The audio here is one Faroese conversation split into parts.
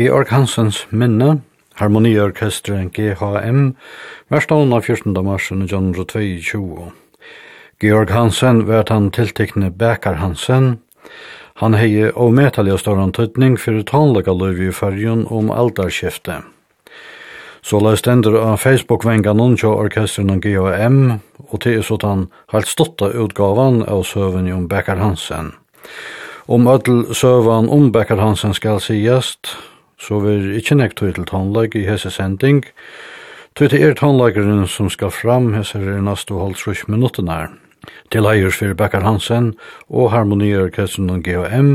Georg Hansens minne, harmoniorkestren GHM, verstaun av 14. mars 1922. Georg Hansen var han tiltekne Bekar Hansen. Han hei ometallig og større antydning for tånlega løy i fyrjun om aldarskiftet. Så la stender av Facebook-venga noen til orkestren av GHM, og til er sånn helt stotta utgavan av søven om Bekar Hansen. Om ödel søvan om Bekar Hansen skal sigast, så vil ikkje nekt tøy til tonleik i hese sending. Tøy til er tonleikeren som skal fram hese er nastu halvtrus minuttene her. Til eiers fyrir Bekkar Hansen og Harmoniorkestren og GHM,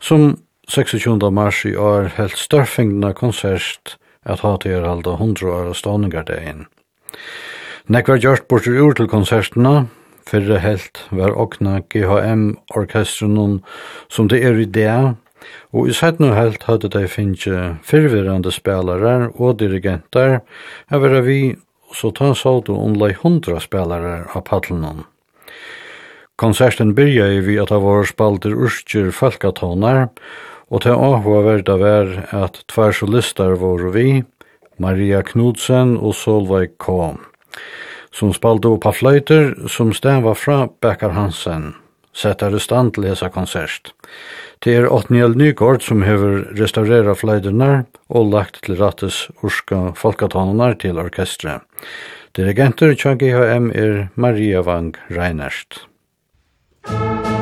som 26. mars i år helt størfingna konsert at ha til er halda 100 år av ståningardeien. Nek var gjørt bortur ur til konsertene, fyrre helt var okna GHM-orkestrenen som det er i det, Og i sett nu helt hadde de finnje fyrvirrande spelare og dirigenter, her var vi, så ta så du omlai hundra spelare av paddelen. Konserten byrja vi at av var spalter urskjer falkatonar, og til åhva verda vær at tvær solister var vi, Maria Knudsen og Solveig K. Som spalte opp av fløyter som stemva fra Bekkar Hansen, setter i stand til hesa konsert. Det er Otniel Nygård som hever restaurera fløydenar og lagt til rattes urska folketanar til orkestre. Dirigenter tja GHM er Maria Wang Reinerst. Musik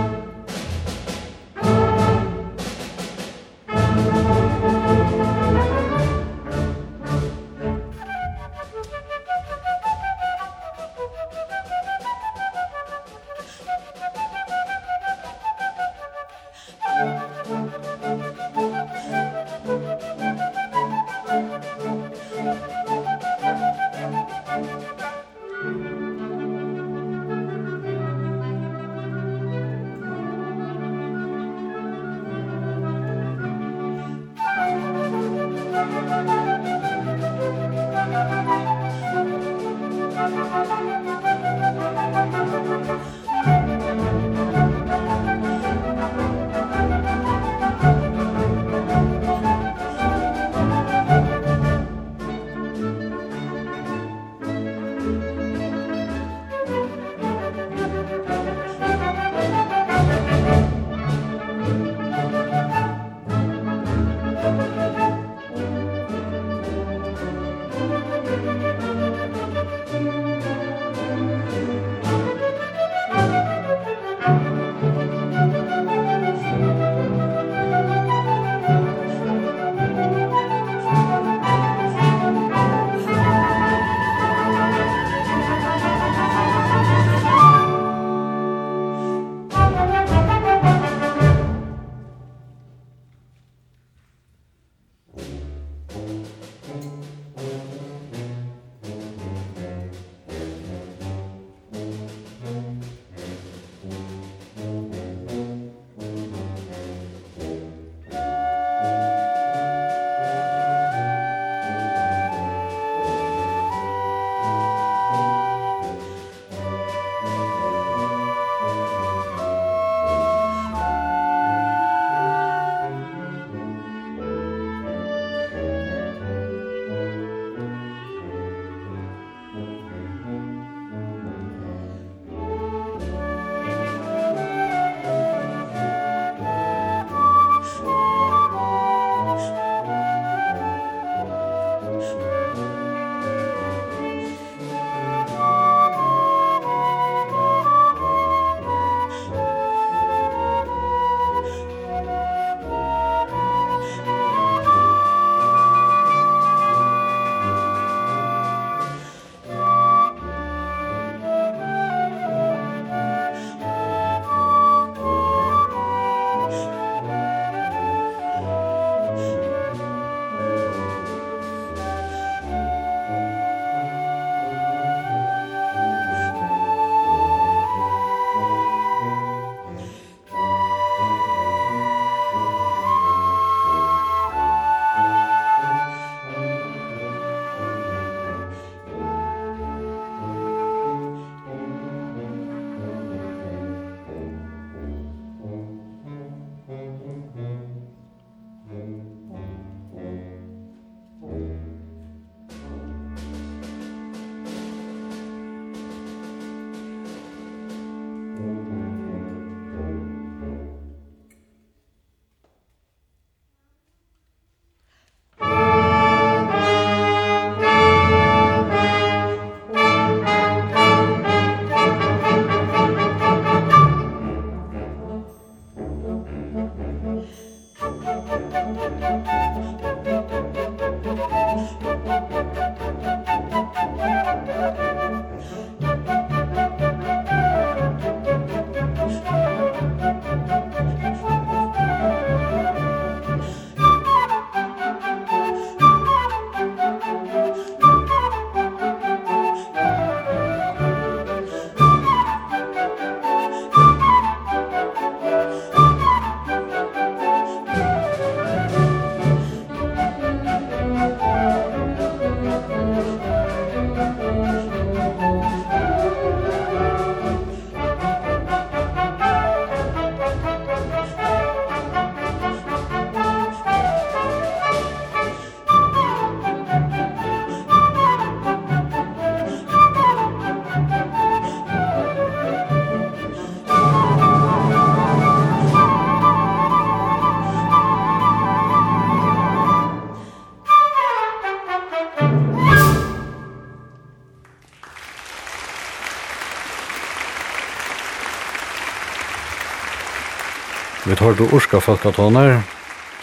har du orska folketoner,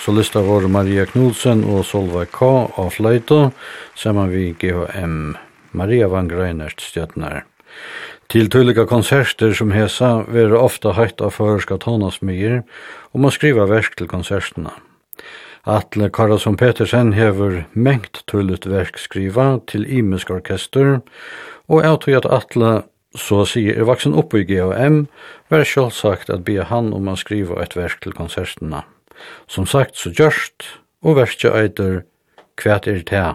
solister var Maria Knudsen og Solveig K. av Fløyto, sammen vi GHM, Maria Van Greinert stjøtner. Til tydliga konserter som hesa vera ofta høyt av føreska tonasmyer, og må skriva versk til konserterna. Atle Karlsson Petersen hever mengt tullet verk skriva til imisk orkester, og jeg tror at Atle så sier er vaksen oppe i GHM, var selvsagt at be han om å skrive et verk til konsertene. Som sagt, så gjørst, og verket eiter «Kvæt er det?»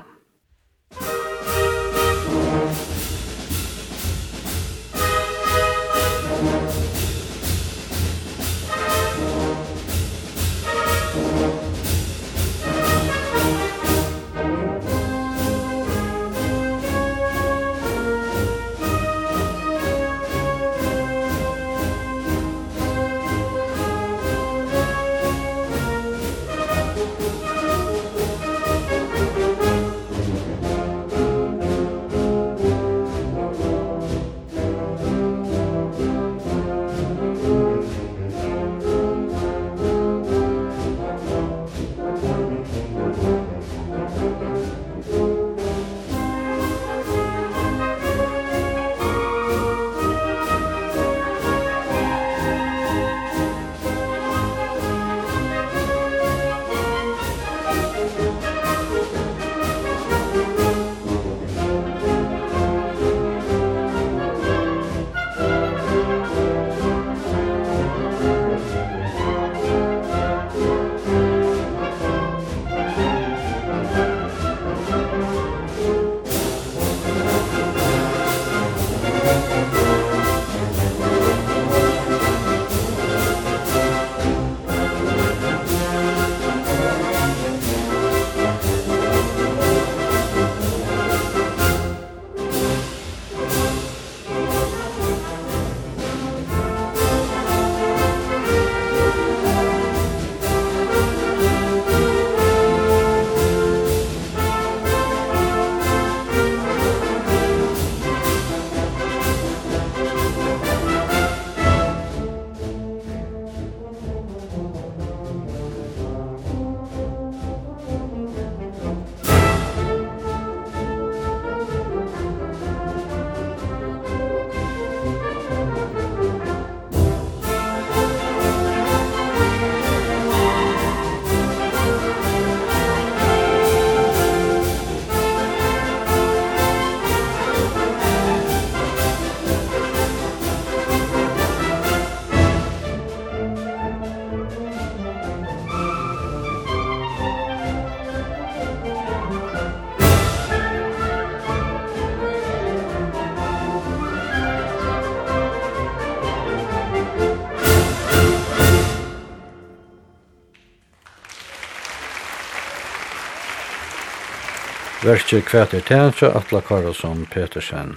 Verkje kvæt er tænsja Atla Karlsson Petersen.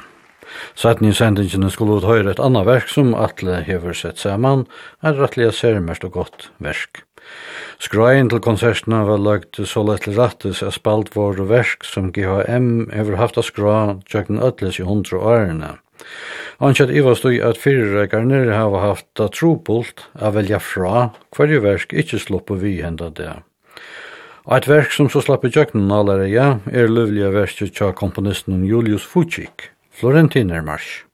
Sætten i sendingene skulle ut høyre et annet verk som Atle hever sett saman, er rettelig sermest og godt verk. Skraien til konsertene var lagt så lett til rattes av spalt vår verk som GHM hever haft av skra tjøkken ødles i hundre årene. Anskjett Iva stod at fyrrekarnir hava haft det trobult av velja fra hverje verk ikkje slopp vi henda det. Eit verk som så slapp i tjøkkenen allerede er løvlige verset tja komponisten Julius Fucik, Florentiner Marsch.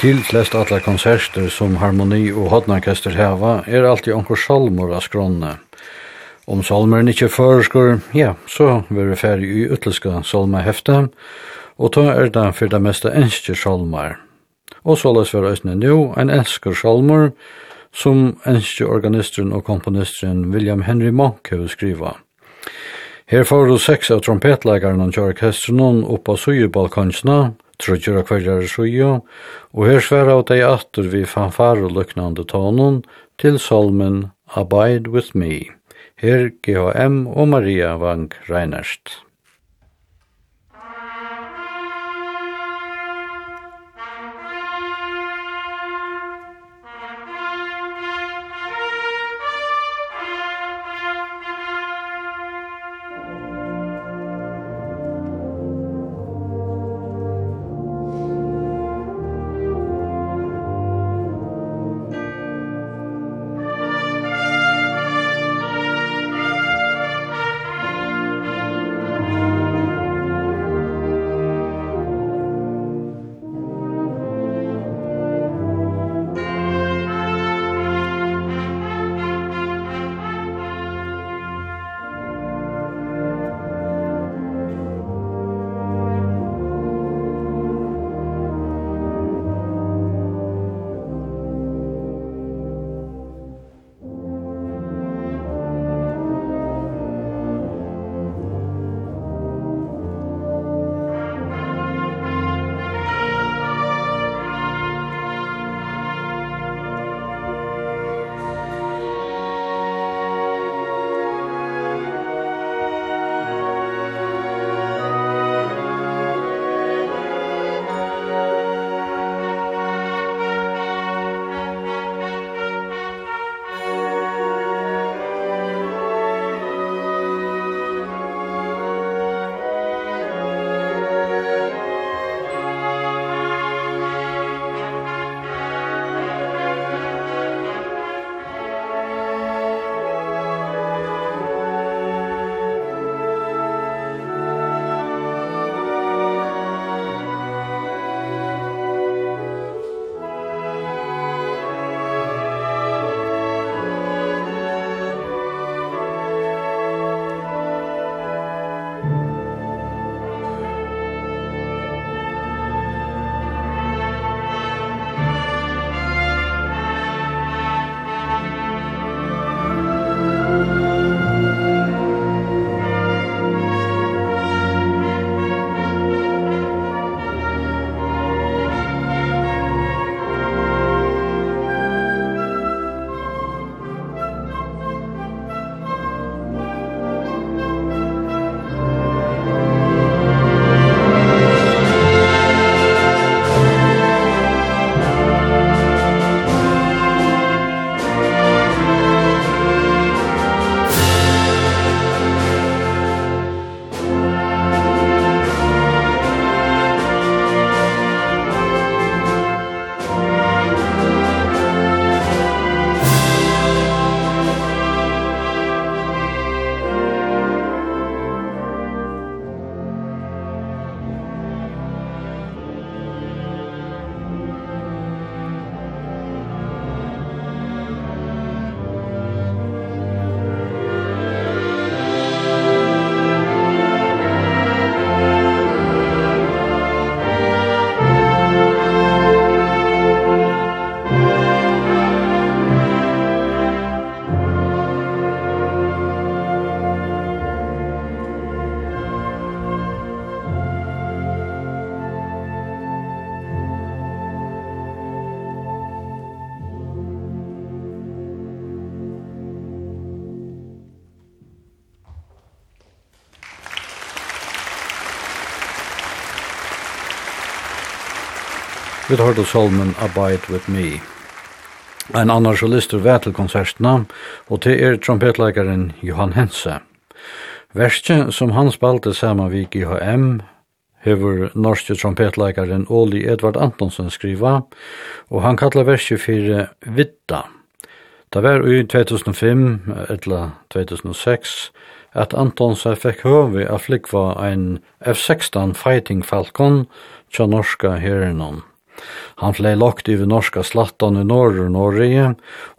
Til flest alle konserter som harmoni og hodnarkester heva er alltid onkur salmor av skronne. Om salmeren ikkje føreskur, ja, så vil vi færre i utleska salma hefta, og ta er det for det meste enskje salmar. Og så løs vi røysene nu, en elsker salmor, som enskje organisteren og komponisteren William Henry Monk har skriva. Her får du seks av trompetleikaren og kjørkesteren oppa sujebalkansna, og trudjur av kvarjar sjujo, og her sværa av deg atter vi fanfar og luknande tonen til salmen Abide with me. Her GHM og Maria Vang Reinerst. Vi tar til solmen Abide With Me. En annan solister vet til konsertene, og til er trompetleikeren Johan Hense. Verste som han spalte sammen vid GHM, hever norske trompetleikeren Oli Edvard Antonsen skriva, og han kallar verste for Vitta. Det var i 2005, eller 2006, at Antonsen fikk høve av flikva en F-16 Fighting Falcon til norska herrenom. Han flei lagt iver norska slattan i norr og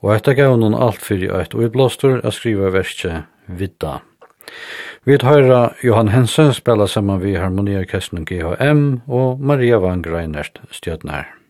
og etter gav noen alt fyrir eit og a skriva verskje Vidda. Vi høyra Johan Hensen spela saman vi harmoniorkestren GHM og Maria Van Greinert stjøtnær.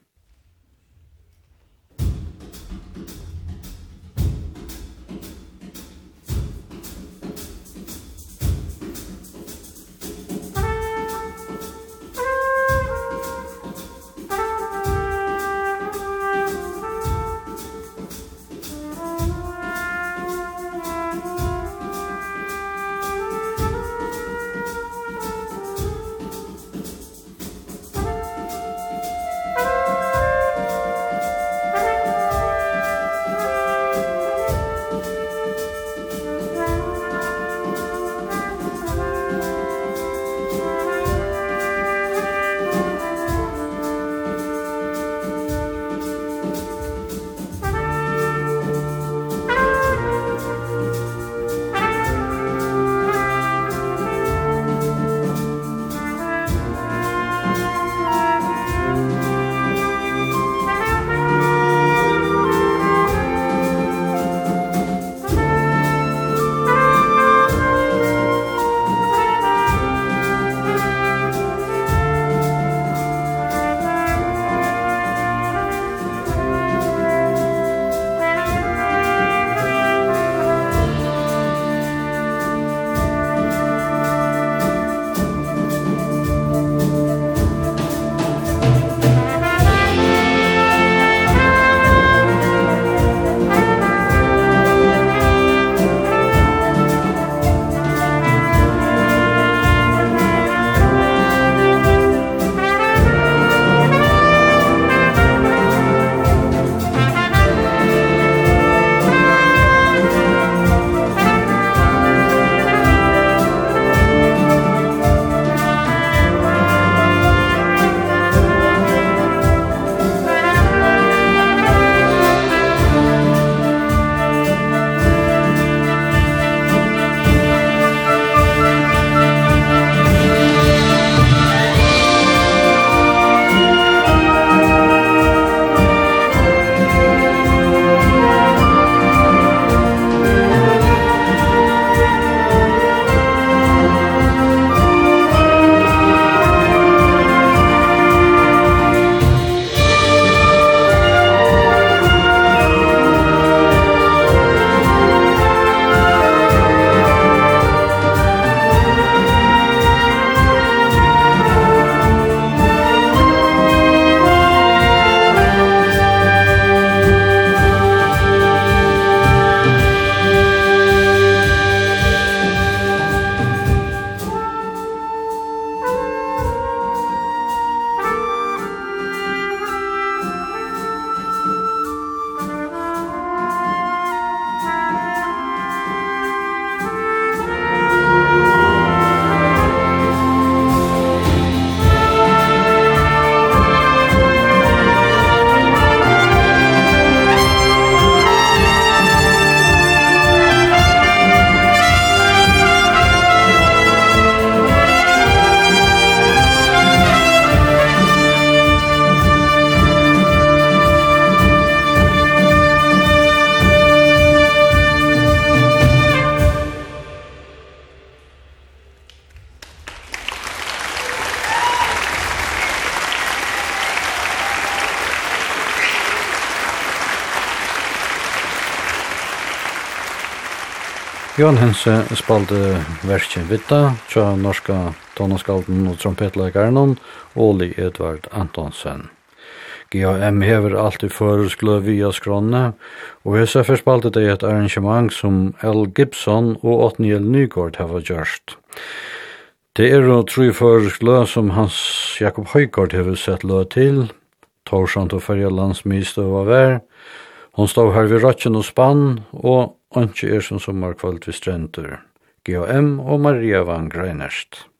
Johan Hense spalte verskjen Vitta, tja norska tonaskalden og trompetleikaren Oli Edvard Antonsen. GAM hever alltid føreskla via skrånne, og hese spalte det et arrangement som L. Gibson og Otniel Nygaard hava gjørst. Det er jo tru føreskla som Hans Jakob Høygaard hever sett lø til, Torsant og Færja landsmistøva vær, Hon stod her ved Røtjen og Spann, og Antje er som sommerkvalt vi strendur. G.M. og Maria van Greinest.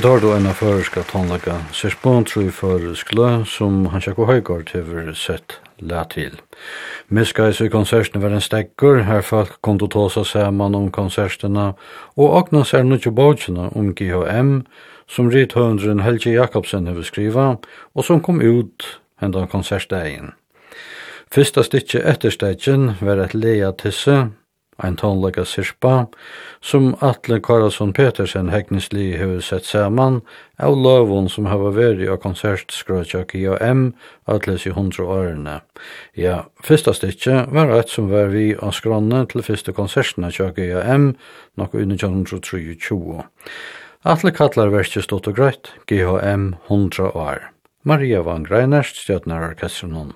Vi tar då en av förska tandlägga Sersbon tror i förskla som han tjekk Höjgård har sett lä til. Miskais i konserten var en stekkur, her folk kom til tåsa saman om konserterna, og akna ser nukje bautsina om GHM, som rit hundren Helge Jakobsen har skriva, og som kom ut hendan konsertdagen. Fyrsta stikje etter var et leia tisse, ein tonleika sirpa, som Atle Karlsson Petersen heknisli hefur sett saman av lovun som hava veri av konsertskrøtjak i AM atles i hundra årene. Ja, fyrsta stikje var eit som var vi av skranne til fyrste konsertsna tjak i AM, nokko unni 1923. Atle kallar verkje stått og greit, GHM 100 år. Maria Van Greinerst, stjøtnar orkestrenon.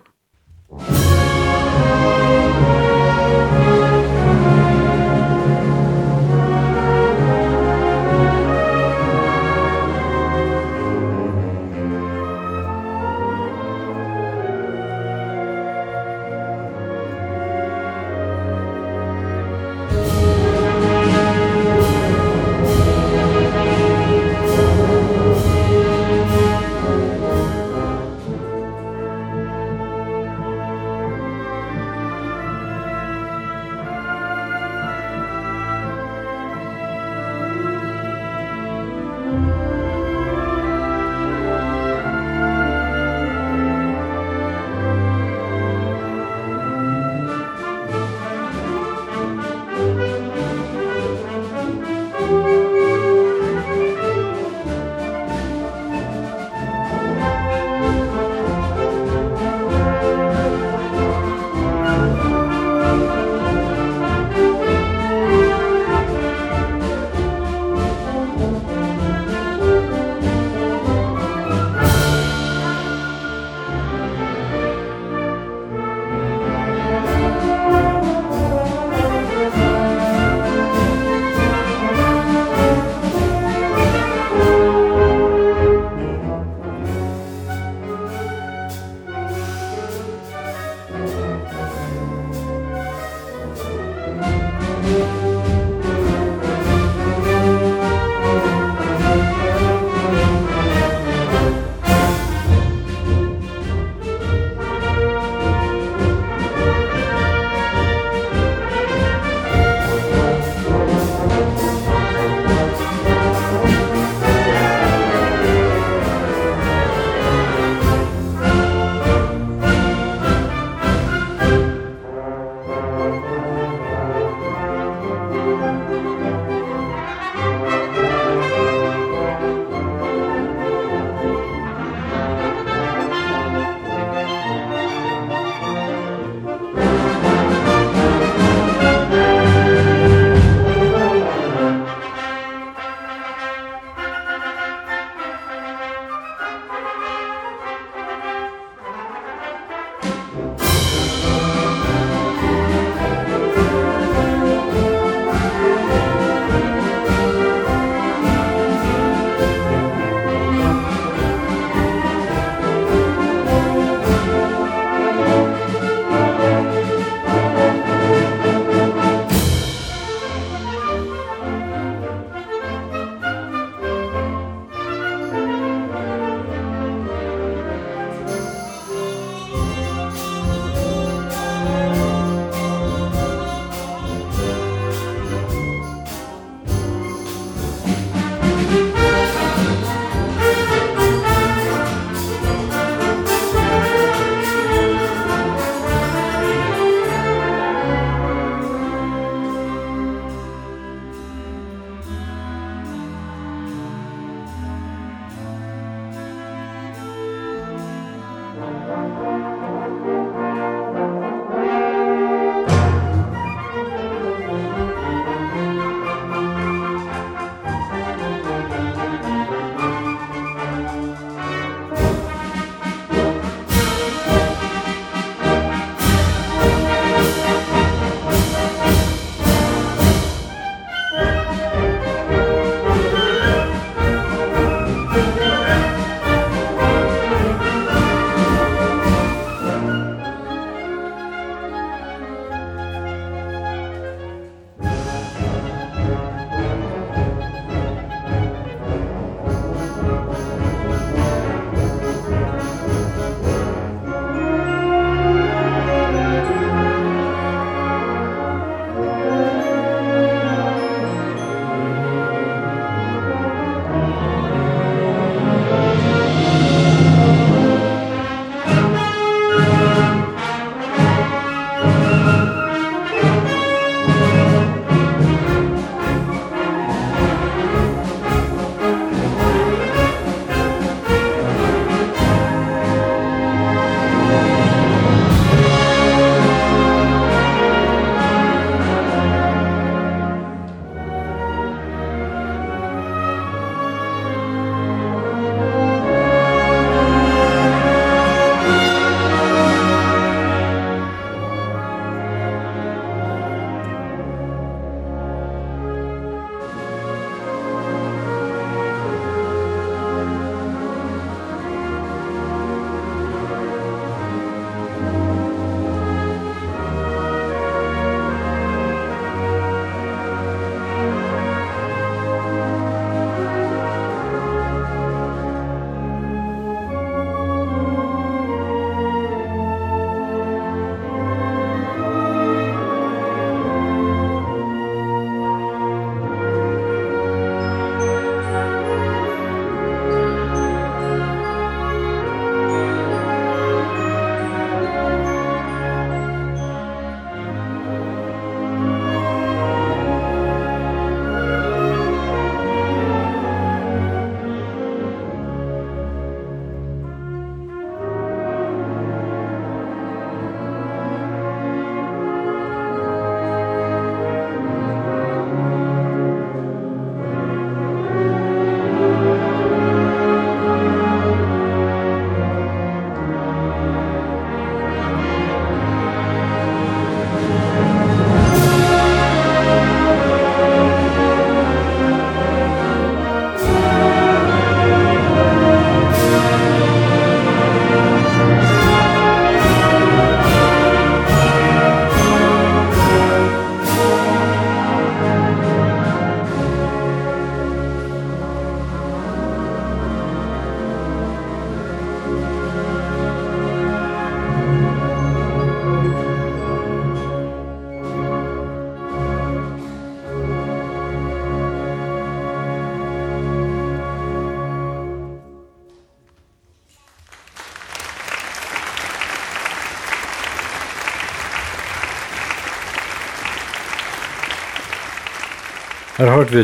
Her har vi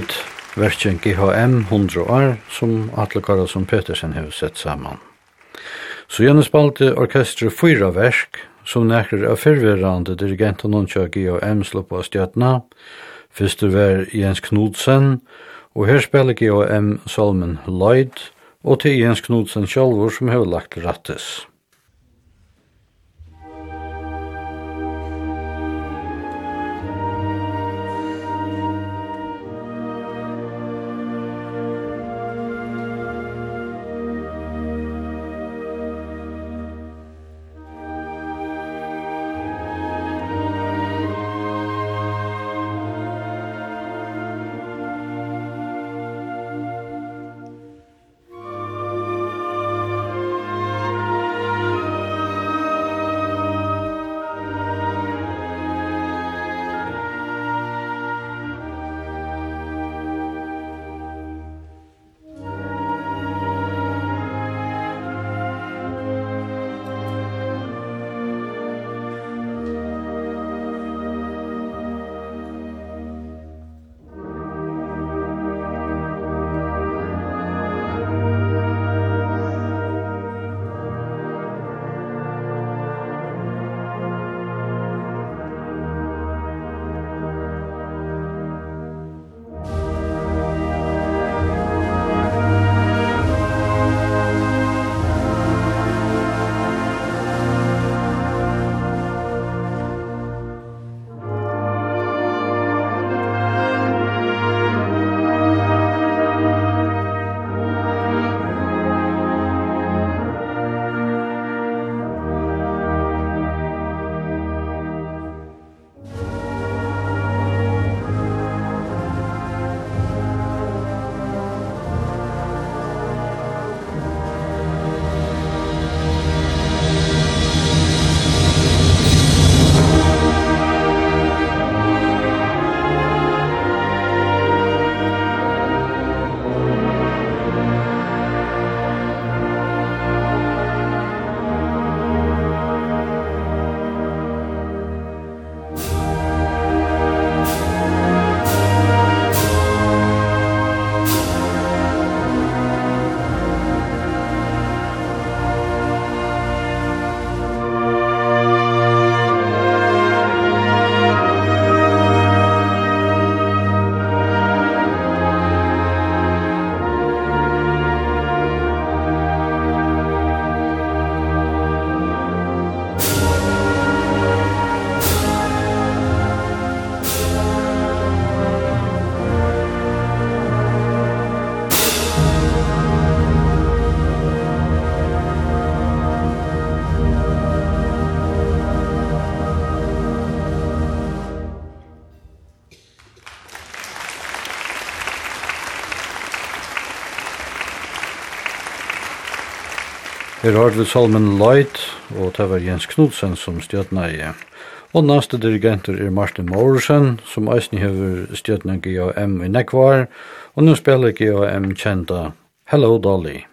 verken GHM 100 år som Atle Karlsson Petersen har sett saman. Så gjerne spalte orkestret fyra versk, som nekker av fyrverande dirigenten nonkja GHM slå på stjøtna. Fyrste var Jens Knudsen, og her spiller GHM Salmen Lloyd, og til Jens Knudsen sjálfur som har lagt rattes. Her har vi Salmen Light, og det var Jens Knudsen som stjøtna i. Og næste dirigenter er Martin Morrison, som eisen hever stjøtna GAM i Nekvar, og nå spiller GAM kjenta Hello Dolly.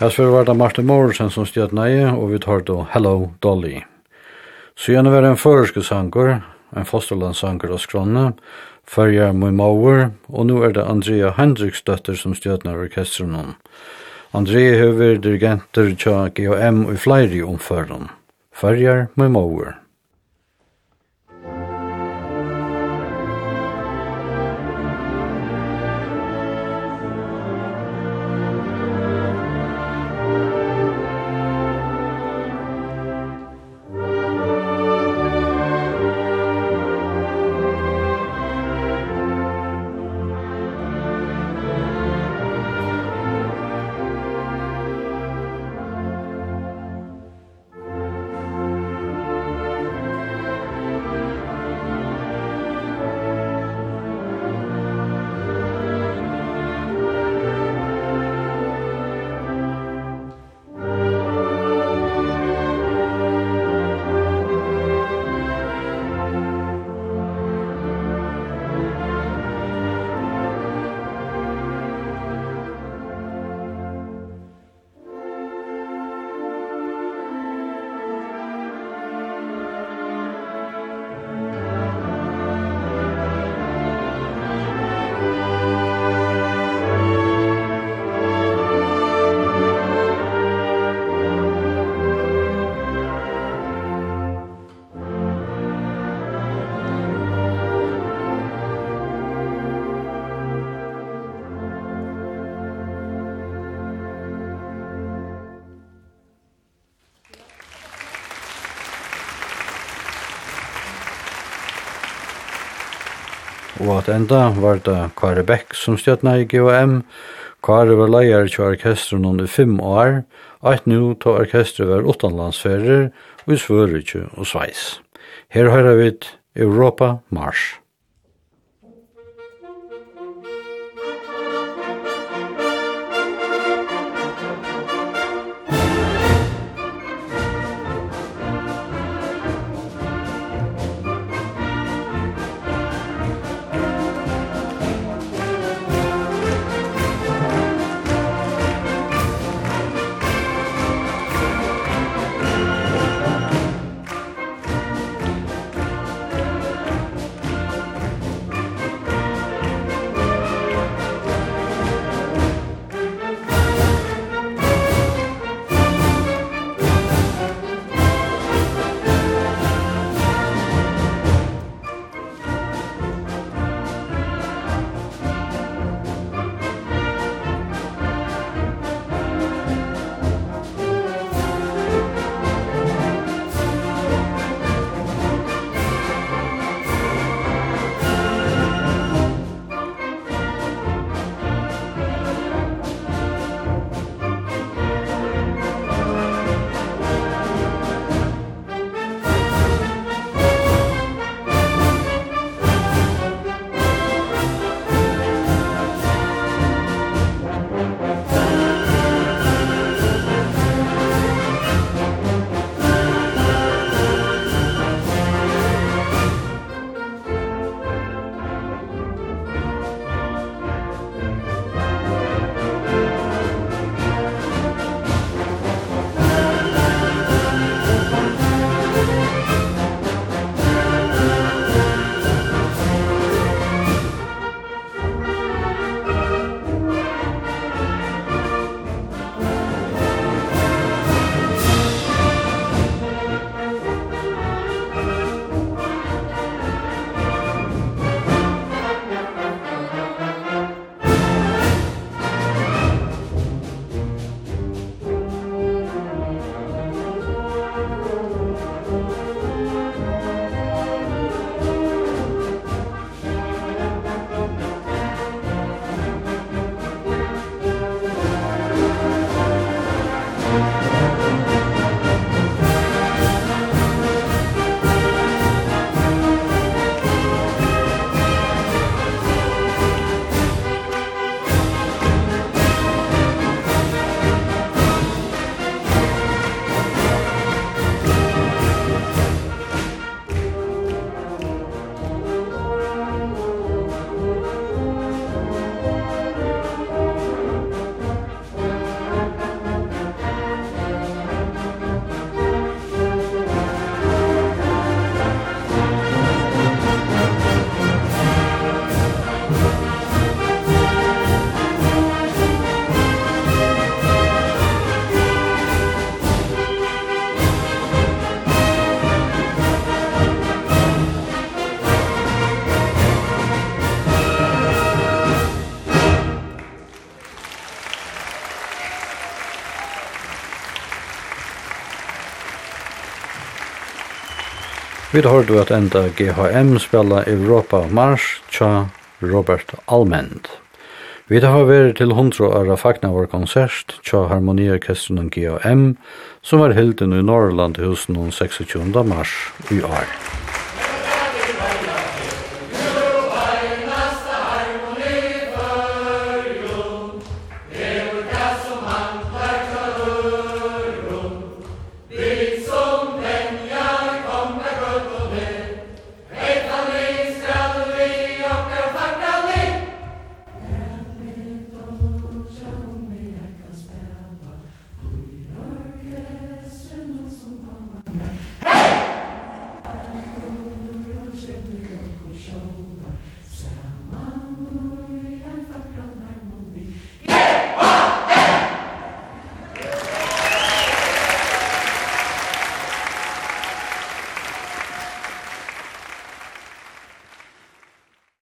Hesver var det Martin Morrison som stjøt nei, og vi tar då Hello Dolly. Så gjerne var en føreske sanger, en fosterlandssanger av Skrånne, Fyrja Mui Mauer, og nå er det Andrea Hendriks døtter som stjøtnar orkestren om. Andrea høver dirigenter tja GHM og flere omføren. Fyrja Mui Mauer. og at enda var det Kare Beck som stjøtna i GOM. Kare var leier til orkestren under fem år, og at nå ta orkestret var utanlandsferer, og i Svørutje og Sveis. Her har vi Europa Mars. Vid har du at enda GHM spela Europa Mars tja Robert Almend. Vi har vært til hundra åra fagna vår konsert tja Harmoniorkestren GHM som var hilden i Norrland husen 26. mars i år.